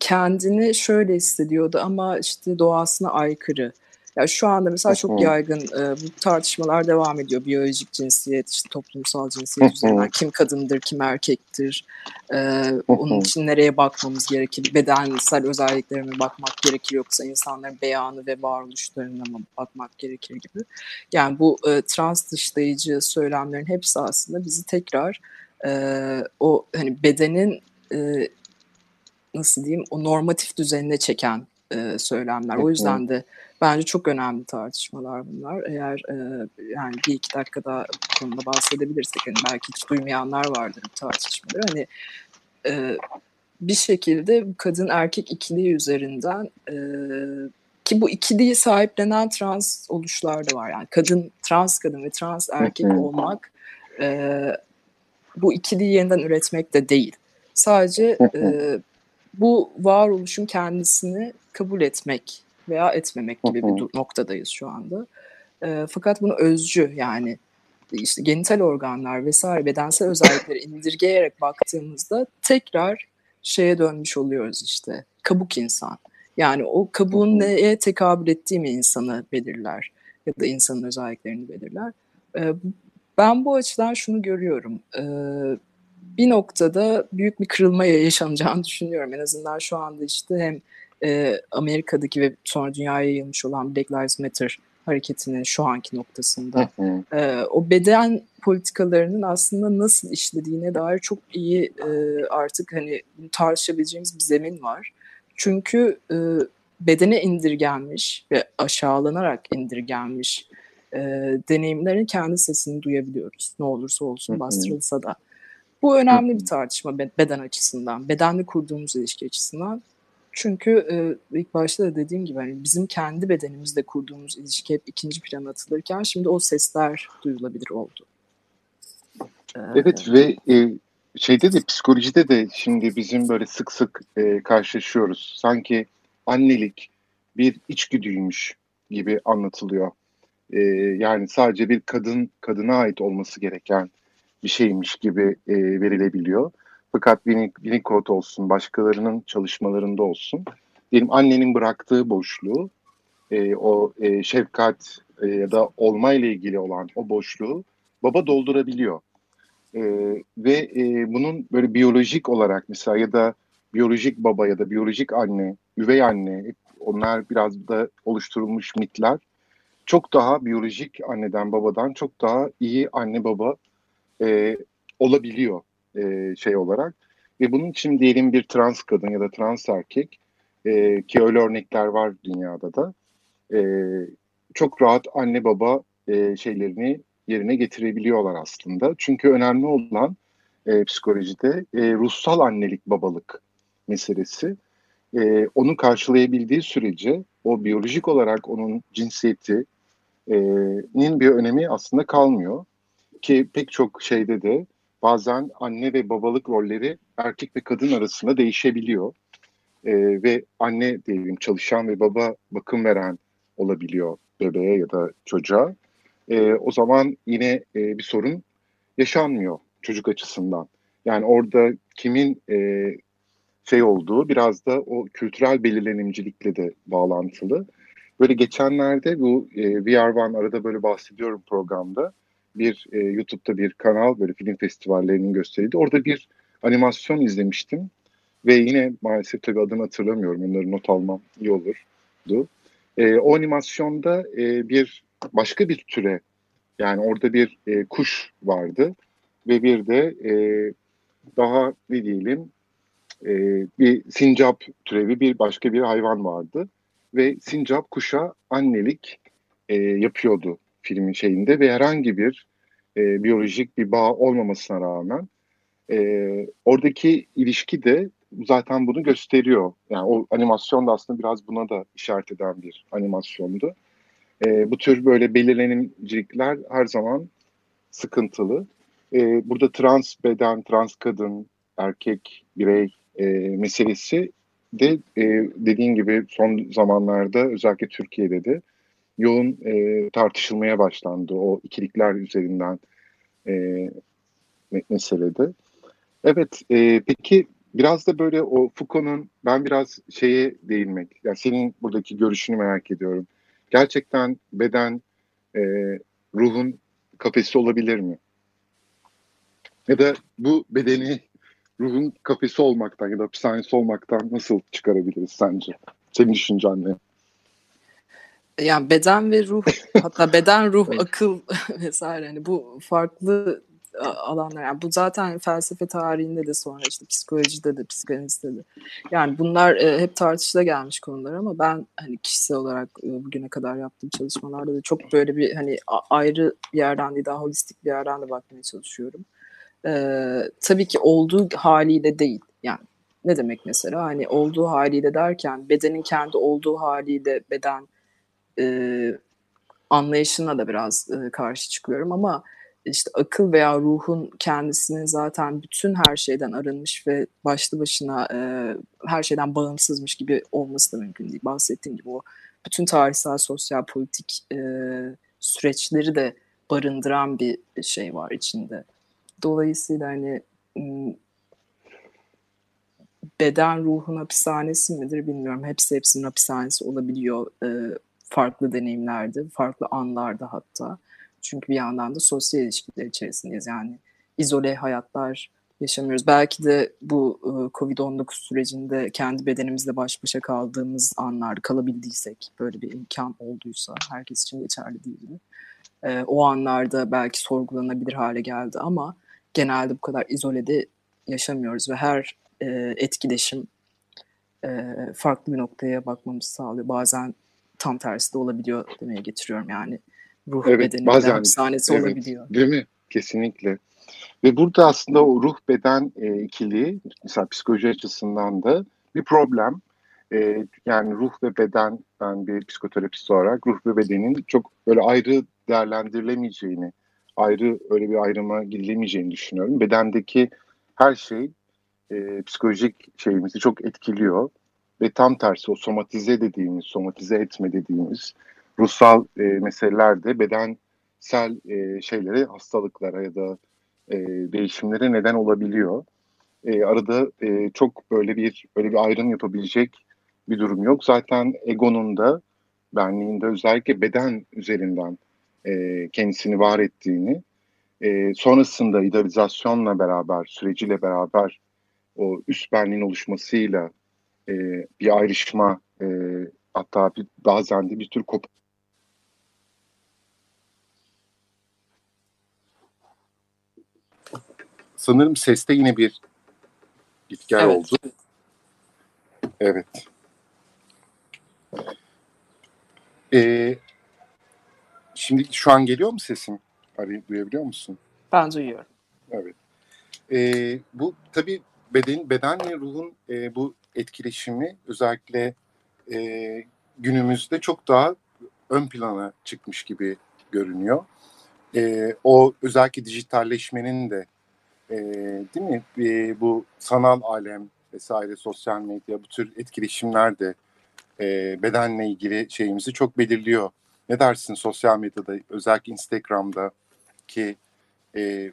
kendini şöyle hissediyordu ama işte doğasına aykırı yani şu anda mesela çok yaygın e, bu tartışmalar devam ediyor. Biyolojik cinsiyet, işte toplumsal cinsiyet üzerinden kim kadındır, kim erkektir, e, onun için nereye bakmamız gerekir, bedensel özelliklerine bakmak gerekir yoksa insanların beyanı ve varoluşlarına mı bakmak gerekir gibi. Yani bu e, trans dışlayıcı söylemlerin hepsi aslında bizi tekrar e, o hani bedenin e, nasıl diyeyim o normatif düzenine çeken e, söylemler. O yüzden de bence çok önemli tartışmalar bunlar. Eğer e, yani bir iki dakika daha bu konuda bahsedebilirsek hani belki hiç duymayanlar vardır bu tartışmaları. Hani e, bir şekilde kadın erkek ikiliği üzerinden e, ki bu ikiliği sahiplenen trans oluşlar da var. Yani kadın, trans kadın ve trans erkek olmak e, bu ikiliği yeniden üretmek de değil. Sadece e, bu varoluşun kendisini kabul etmek veya etmemek gibi bir noktadayız şu anda. E, fakat bunu özcü yani işte genital organlar vesaire bedensel özellikleri indirgeyerek baktığımızda tekrar şeye dönmüş oluyoruz işte kabuk insan. Yani o kabuğun neye tekabül ettiği mi insanı belirler ya da insanın özelliklerini belirler. Ben bu açıdan şunu görüyorum. Bir noktada büyük bir kırılma yaşanacağını düşünüyorum. En azından şu anda işte hem e, Amerika'daki ve sonra dünyaya yayılmış olan Black Lives Matter hareketinin şu anki noktasında e, o beden politikalarının aslında nasıl işlediğine dair çok iyi e, artık hani tartışabileceğimiz bir zemin var. Çünkü e, bedene indirgenmiş ve aşağılanarak indirgenmiş e, deneyimlerin kendi sesini duyabiliyoruz. Ne olursa olsun bastırılsa da. Bu önemli bir tartışma beden açısından, bedenle kurduğumuz ilişki açısından. Çünkü e, ilk başta da dediğim gibi hani bizim kendi bedenimizle kurduğumuz ilişki hep ikinci plana atılırken şimdi o sesler duyulabilir oldu. Ee, evet ve e, şeyde de psikolojide de şimdi bizim böyle sık sık e, karşılaşıyoruz. Sanki annelik bir içgüdüymüş gibi anlatılıyor. E, yani sadece bir kadın kadına ait olması gereken bir şeymiş gibi e, verilebiliyor. Fakat Winnicott olsun, başkalarının çalışmalarında olsun, diyelim annenin bıraktığı boşluğu, e, o e, şefkat e, ya da olma ile ilgili olan o boşluğu baba doldurabiliyor. E, ve e, bunun böyle biyolojik olarak mesela ya da biyolojik baba ya da biyolojik anne, üvey anne, onlar biraz da oluşturulmuş mitler. Çok daha biyolojik anneden babadan çok daha iyi anne baba e, olabiliyor e, şey olarak. Ve bunun için diyelim bir trans kadın ya da trans erkek e, ki öyle örnekler var dünyada da e, çok rahat anne baba e, şeylerini yerine getirebiliyorlar aslında. Çünkü önemli olan e, psikolojide e, ruhsal annelik babalık meselesi. E, onu karşılayabildiği sürece o biyolojik olarak onun cinsiyeti nin bir önemi aslında kalmıyor. Ki pek çok şeyde de bazen anne ve babalık rolleri erkek ve kadın arasında değişebiliyor. E, ve anne diyelim çalışan ve baba bakım veren olabiliyor bebeğe ya da çocuğa. E, o zaman yine e, bir sorun yaşanmıyor çocuk açısından. Yani orada kimin e, şey olduğu biraz da o kültürel belirlenimcilikle de bağlantılı. Böyle geçenlerde bu e, VR One arada böyle bahsediyorum programda. Bir e, YouTube'da bir kanal böyle film festivallerinin gösterildi. Orada bir animasyon izlemiştim. Ve yine maalesef tabii adını hatırlamıyorum. Onları not almam iyi olurdu. E, o animasyonda e, bir başka bir türe yani orada bir e, kuş vardı ve bir de e, daha ne diyelim e, bir sincap türevi bir başka bir hayvan vardı ve sincap kuşa annelik e, yapıyordu filmin şeyinde ve herhangi bir e, biyolojik bir bağ olmamasına rağmen e, oradaki ilişki de zaten bunu gösteriyor. Yani o animasyon da aslında biraz buna da işaret eden bir animasyondu. E, bu tür böyle belirlenimcilikler her zaman sıkıntılı. E, burada trans beden, trans kadın, erkek, birey e, meselesi de e, dediğin gibi son zamanlarda özellikle Türkiye'de de yoğun e, tartışılmaya başlandı o ikilikler üzerinden e, meselede. Evet, e, peki biraz da böyle o Foucault'un ben biraz şeye değinmek, yani senin buradaki görüşünü merak ediyorum. Gerçekten beden e, ruhun kafesi olabilir mi? Ya da bu bedeni ruhun kafesi olmaktan ya da hapishanesi olmaktan nasıl çıkarabiliriz sence? Senin düşüncen ne? Yani beden ve ruh hatta beden, ruh, akıl vesaire hani bu farklı alanlar. Yani bu zaten felsefe tarihinde de sonra işte psikolojide de psikanalizde de. Yani bunlar e, hep tartışıla gelmiş konular ama ben hani kişisel olarak e, bugüne kadar yaptığım çalışmalarda da çok böyle bir hani ayrı bir yerden değil daha holistik bir yerden de bakmaya çalışıyorum. E, tabii ki olduğu haliyle değil. Yani ne demek mesela hani olduğu haliyle derken bedenin kendi olduğu haliyle beden e, anlayışına da biraz e, karşı çıkıyorum ama işte akıl veya ruhun kendisinin zaten bütün her şeyden arınmış ve başlı başına e, her şeyden bağımsızmış gibi olması da mümkün değil. Bahsettiğim gibi o bütün tarihsel, sosyal, politik e, süreçleri de barındıran bir şey var içinde. Dolayısıyla hani beden ruhun hapishanesi midir bilmiyorum. Hepsi hepsinin hapishanesi olabiliyor e, farklı deneyimlerde, farklı anlarda hatta. Çünkü bir yandan da sosyal ilişkiler içerisindeyiz. Yani izole hayatlar yaşamıyoruz. Belki de bu e, Covid-19 sürecinde kendi bedenimizle baş başa kaldığımız anlar kalabildiysek, böyle bir imkan olduysa, herkes için geçerli değildi. E, o anlarda belki sorgulanabilir hale geldi ama genelde bu kadar izolede yaşamıyoruz ve her e, etkileşim farklı bir noktaya bakmamızı sağlıyor. Bazen tam tersi de olabiliyor demeye getiriyorum yani ruh evet, bedenin bazen, hapishanesi evet, olabiliyor. Değil mi? Kesinlikle. Ve burada aslında o ruh beden e, ikiliği mesela psikoloji açısından da bir problem. E, yani ruh ve beden ben bir psikoterapist olarak ruh ve bedenin çok böyle ayrı değerlendirilemeyeceğini, ayrı öyle bir ayrıma gidilemeyeceğini düşünüyorum. Bedendeki her şey e, psikolojik şeyimizi çok etkiliyor ve tam tersi o somatize dediğimiz, somatize etme dediğimiz ruhsal e, meselelerde bedensel e, şeylere, hastalıklara ya da e, değişimlere neden olabiliyor. E, arada e, çok böyle bir böyle bir ayrım yapabilecek bir durum yok. Zaten egonun da benliğinde özellikle beden üzerinden e, kendisini var ettiğini, e, sonrasında idealizasyonla beraber, süreciyle beraber o üst benliğin oluşmasıyla e, bir ayrışma e, hatta bir, bazen de bir tür kop sanırım seste yine bir gitgel evet. oldu. Evet. Ee, şimdi şu an geliyor mu sesim? Arayı duyabiliyor musun? Ben duyuyorum. Evet. Ee, bu tabii beden, bedenle ruhun e, bu etkileşimi özellikle e, günümüzde çok daha ön plana çıkmış gibi görünüyor. E, o özellikle dijitalleşmenin de e, değil mi e, bu sanal alem vesaire sosyal medya bu tür etkileşimler de e, bedenle ilgili şeyimizi çok belirliyor. Ne dersin sosyal medyada özellikle Instagram'da ki e,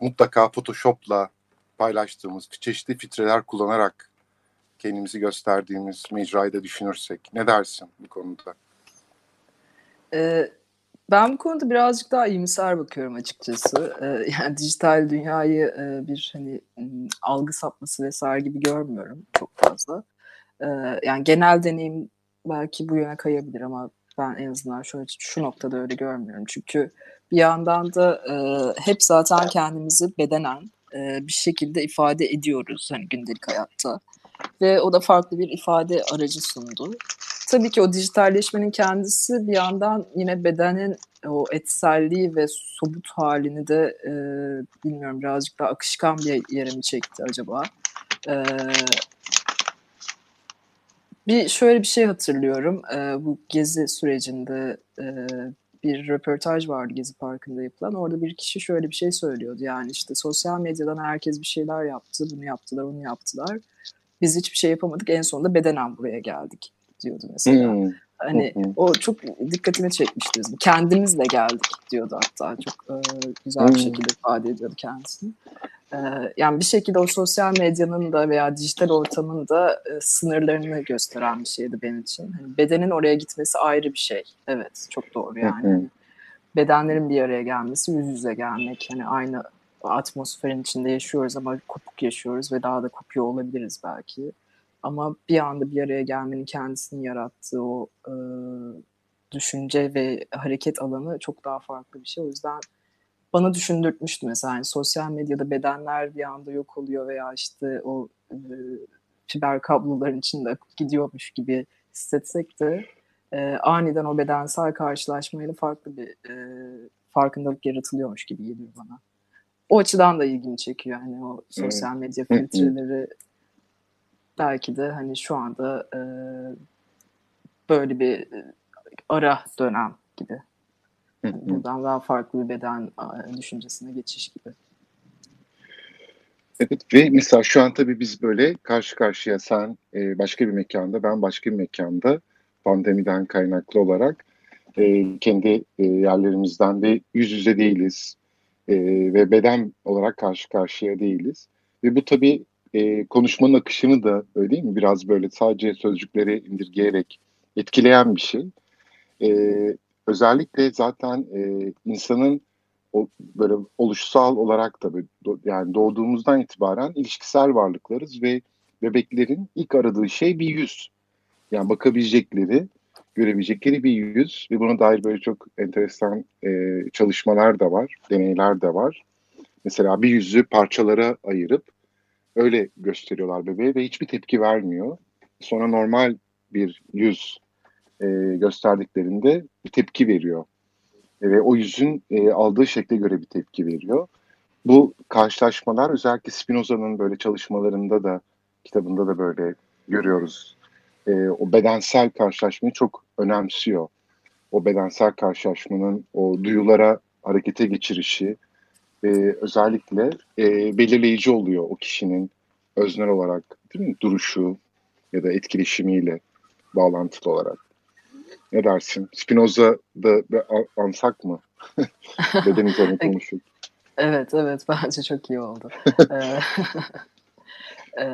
mutlaka Photoshop'la paylaştığımız çeşitli filtreler kullanarak kendimizi gösterdiğimiz mecrayı da düşünürsek ne dersin bu konuda? Ee, ben bu konuda birazcık daha iyimser bakıyorum açıkçası. Ee, yani dijital dünyayı e, bir hani algı sapması vesaire gibi görmüyorum çok fazla. Ee, yani genel deneyim belki bu yöne kayabilir ama ben en azından şu, şu noktada öyle görmüyorum. Çünkü bir yandan da e, hep zaten kendimizi bedenen e, bir şekilde ifade ediyoruz hani gündelik hayatta. Ve o da farklı bir ifade aracı sundu. Tabii ki o dijitalleşmenin kendisi bir yandan yine bedenin o etselliği ve sobut halini de e, bilmiyorum birazcık daha akışkan bir yere mi çekti acaba? E, bir şöyle bir şey hatırlıyorum. E, bu gezi sürecinde e, bir röportaj vardı Gezi Parkı'nda yapılan. Orada bir kişi şöyle bir şey söylüyordu. Yani işte sosyal medyadan herkes bir şeyler yaptı. Bunu yaptılar, onu yaptılar. Biz hiçbir şey yapamadık. En sonunda bedenen buraya geldik diyordu mesela. Hmm. Hani hmm. o çok dikkatimi çekmişti. Kendimizle geldik diyordu hatta. Çok e, güzel bir hmm. şekilde ifade ediyordu kendisini. E, yani bir şekilde o sosyal medyanın da veya dijital ortamın da e, sınırlarını gösteren bir şeydi benim için. Hani bedenin oraya gitmesi ayrı bir şey. Evet, çok doğru yani. Bedenlerin bir araya gelmesi, yüz yüze gelmek. Hani aynı atmosferin içinde yaşıyoruz ama kopuk yaşıyoruz ve daha da kopuyor olabiliriz belki. Ama bir anda bir araya gelmenin kendisini yarattığı o e, düşünce ve hareket alanı çok daha farklı bir şey. O yüzden bana düşündürtmüştü mesela yani sosyal medyada bedenler bir anda yok oluyor veya işte o e, fiber kabloların içinde gidiyormuş gibi hissetsek de e, aniden o bedensel karşılaşmayla farklı bir e, farkındalık yaratılıyormuş gibi geliyor bana. O açıdan da ilgimi çekiyor. Yani o sosyal medya filtreleri belki de hani şu anda e, böyle bir ara dönem gibi. buradan daha farklı bir beden düşüncesine geçiş gibi. Evet ve mesela şu an tabii biz böyle karşı karşıya sen e, başka bir mekanda ben başka bir mekanda pandemiden kaynaklı olarak e, kendi e, yerlerimizden ve yüz yüze değiliz e, ve beden olarak karşı karşıya değiliz. Ve bu tabii e, konuşmanın akışını da öyle değil mi? Biraz böyle sadece sözcükleri indirgeyerek etkileyen bir şey. E, özellikle zaten e, insanın o, böyle oluşsal olarak da böyle, yani doğduğumuzdan itibaren ilişkisel varlıklarız ve bebeklerin ilk aradığı şey bir yüz. Yani bakabilecekleri, görebilecekleri bir yüz ve buna dair böyle çok enteresan e, çalışmalar da var, deneyler de var. Mesela bir yüzü parçalara ayırıp öyle gösteriyorlar bebeğe ve hiçbir tepki vermiyor. Sonra normal bir yüz e, gösterdiklerinde bir tepki veriyor. E, ve o yüzün e, aldığı şekle göre bir tepki veriyor. Bu karşılaşmalar özellikle Spinoza'nın böyle çalışmalarında da kitabında da böyle görüyoruz. E, o bedensel karşılaşmayı çok önemsiyor. O bedensel karşılaşmanın o duyulara harekete geçirişi e, özellikle e, belirleyici oluyor o kişinin öznel olarak değil mi? duruşu ya da etkileşimiyle bağlantılı olarak. Ne dersin? Spinoza da ansak mı? Beden üzerine konuşup. Evet, evet. Bence çok iyi oldu. E,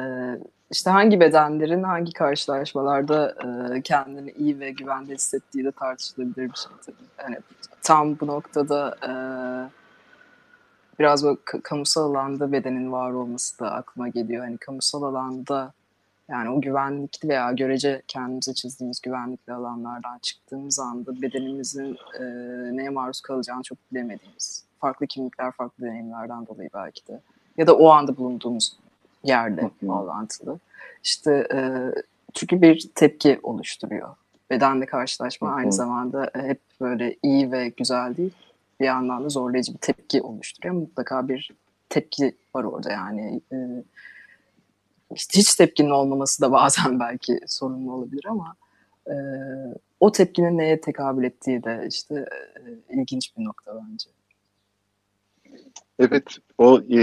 işte hangi bedenlerin hangi karşılaşmalarda e, kendini iyi ve güvende hissettiği de tartışılabilir bir şey. Yani tam bu noktada e, biraz böyle kamusal alanda bedenin var olması da aklıma geliyor. Hani kamusal alanda yani o güvenlikli veya görece kendimize çizdiğimiz güvenlikli alanlardan çıktığımız anda bedenimizin e, neye maruz kalacağını çok bilemediğimiz. Farklı kimlikler, farklı deneyimlerden dolayı belki de. Ya da o anda bulunduğumuz yerle bağlantılı. İşte e, çünkü bir tepki oluşturuyor. Bedenle karşılaşma aynı zamanda hep böyle iyi ve güzel değil. Bir yandan da zorlayıcı bir tepki oluşturuyor. Mutlaka bir tepki var orada yani. E, işte hiç tepkinin olmaması da bazen belki sorunlu olabilir ama e, o tepkinin neye tekabül ettiği de işte e, ilginç bir nokta bence. Evet, o e,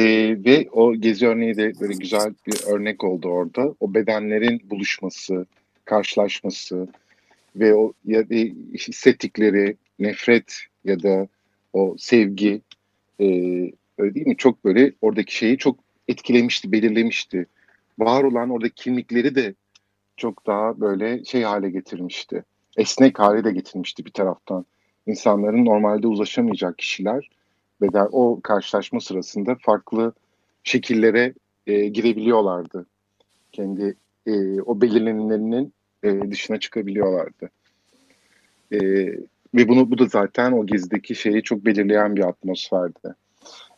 ve o gezi örneği de böyle güzel bir örnek oldu orada. O bedenlerin buluşması, karşılaşması ve o ya e, hissettikleri nefret ya da o sevgi e, öyle değil mi? Çok böyle oradaki şeyi çok etkilemişti, belirlemişti. Var olan oradaki kimlikleri de çok daha böyle şey hale getirmişti. Esnek hale de getirmişti bir taraftan. İnsanların normalde ulaşamayacak kişiler beden o karşılaşma sırasında farklı şekillere e, girebiliyorlardı. Kendi e, o belirlenenlerinin e, dışına çıkabiliyorlardı. E, ve bunu bu da zaten o gezideki şeyi çok belirleyen bir atmosferdi.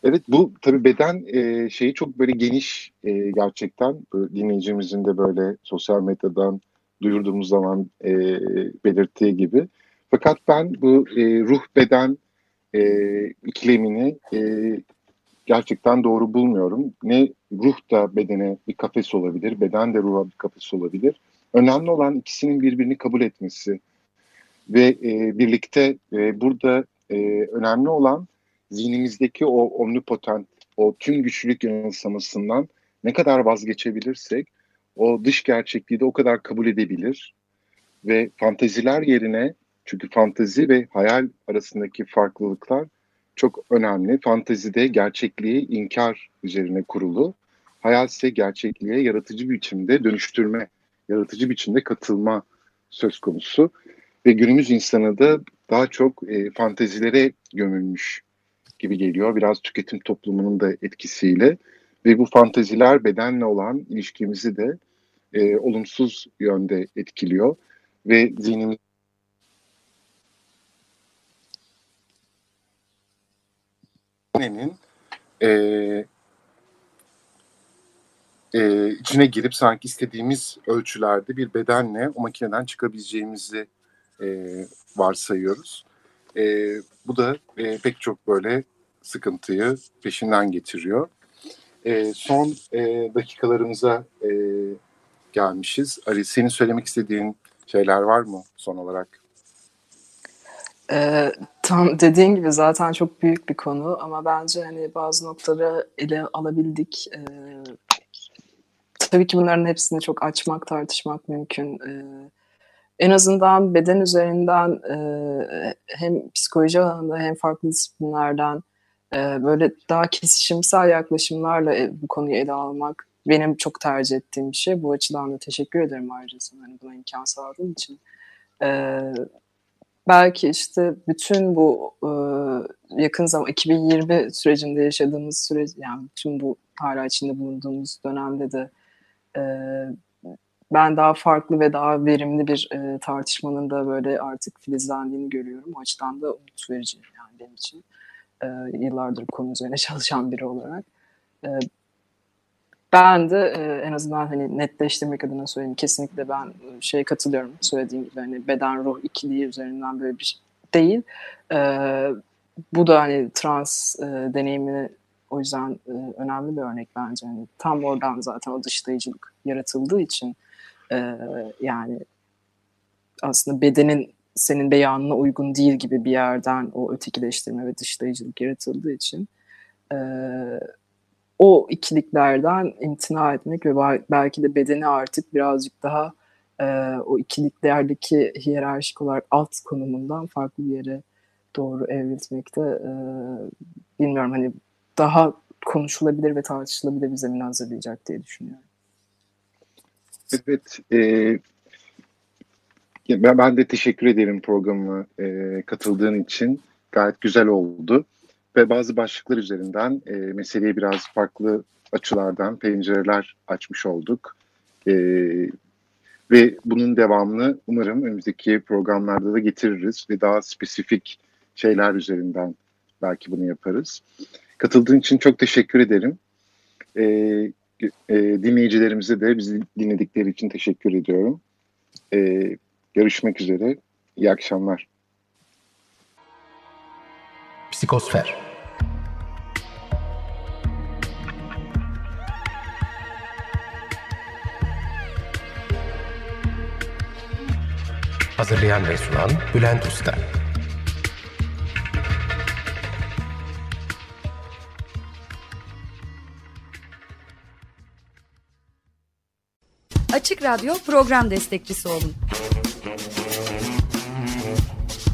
Evet bu tabii beden e, şeyi çok böyle geniş e, gerçekten böyle dinleyicimizin de böyle sosyal medyadan duyurduğumuz zaman e, belirttiği gibi. Fakat ben bu e, ruh beden e, ikilemini e, gerçekten doğru bulmuyorum. Ne ruh da bedene bir kafes olabilir, beden de ruha bir kafes olabilir. Önemli olan ikisinin birbirini kabul etmesi ve e, birlikte e, burada e, önemli olan zihnimizdeki o omnipotent, o tüm güçlülük yanılsamasından ne kadar vazgeçebilirsek o dış gerçekliği de o kadar kabul edebilir ve fanteziler yerine çünkü fantezi ve hayal arasındaki farklılıklar çok önemli. Fantezide gerçekliği inkar üzerine kurulu. Hayal ise gerçekliğe yaratıcı biçimde dönüştürme, yaratıcı biçimde katılma söz konusu. Ve günümüz insanı da daha çok e, fantezilere gömülmüş gibi geliyor. Biraz tüketim toplumunun da etkisiyle. Ve bu fanteziler bedenle olan ilişkimizi de e, olumsuz yönde etkiliyor. Ve zihnimiz makinenin e, e, içine girip sanki istediğimiz ölçülerde bir bedenle o makineden çıkabileceğimizi e, varsayıyoruz. E, bu da e, pek çok böyle sıkıntıyı peşinden getiriyor. E, son e, dakikalarımıza e, gelmişiz. Ali senin söylemek istediğin şeyler var mı son olarak? Ee, tam dediğin gibi zaten çok büyük bir konu ama bence hani bazı noktaları ele alabildik. Ee, tabii ki bunların hepsini çok açmak, tartışmak mümkün. Ee, en azından beden üzerinden e, hem psikoloji alanında hem farklı disiplinlerden e, böyle daha kesişimsel yaklaşımlarla e, bu konuyu ele almak benim çok tercih ettiğim bir şey. Bu açıdan da teşekkür ederim ayrıca sana hani buna imkan sağladığın için. Ee, belki işte bütün bu e, yakın zaman 2020 sürecinde yaşadığımız süreç yani bütün bu hala içinde bulunduğumuz dönemde de e, ben daha farklı ve daha verimli bir e, tartışmanın da böyle artık filizlendiğini görüyorum. O açıdan da umut verici yani benim için. E, yıllardır konu üzerine çalışan biri olarak. E, ben de e, en azından hani netleştirmek adına söyleyeyim. Kesinlikle ben şeye katılıyorum. Söylediğim gibi hani beden ruh ikiliği üzerinden böyle bir şey değil. E, bu da hani trans e, deneyimini o yüzden e, önemli bir örnek bence. Yani tam oradan zaten o dışlayıcılık yaratıldığı için e, yani aslında bedenin senin beyanına uygun değil gibi bir yerden o ötekileştirme ve dışlayıcılık yaratıldığı için e, o ikiliklerden imtina etmek ve belki de bedeni artık birazcık daha e, o ikiliklerdeki hiyerarşik olarak alt konumundan farklı bir yere doğru evriltmekte e, bilmiyorum hani daha konuşulabilir ve tartışılabilir bir zemin hazırlayacak diye düşünüyorum. Evet, e, ben, de teşekkür ederim programına e, katıldığın için. Gayet güzel oldu ve bazı başlıklar üzerinden e, meseleyi biraz farklı açılardan pencereler açmış olduk. E, ve bunun devamını umarım önümüzdeki programlarda da getiririz ve daha spesifik şeyler üzerinden belki bunu yaparız. Katıldığın için çok teşekkür ederim. E, e, dinleyicilerimize de bizi dinledikleri için teşekkür ediyorum. E, görüşmek üzere. İyi akşamlar. Psikosfer Hazırlayan ve sunan Bülent Usta. Açık Radyo program destekçisi olun.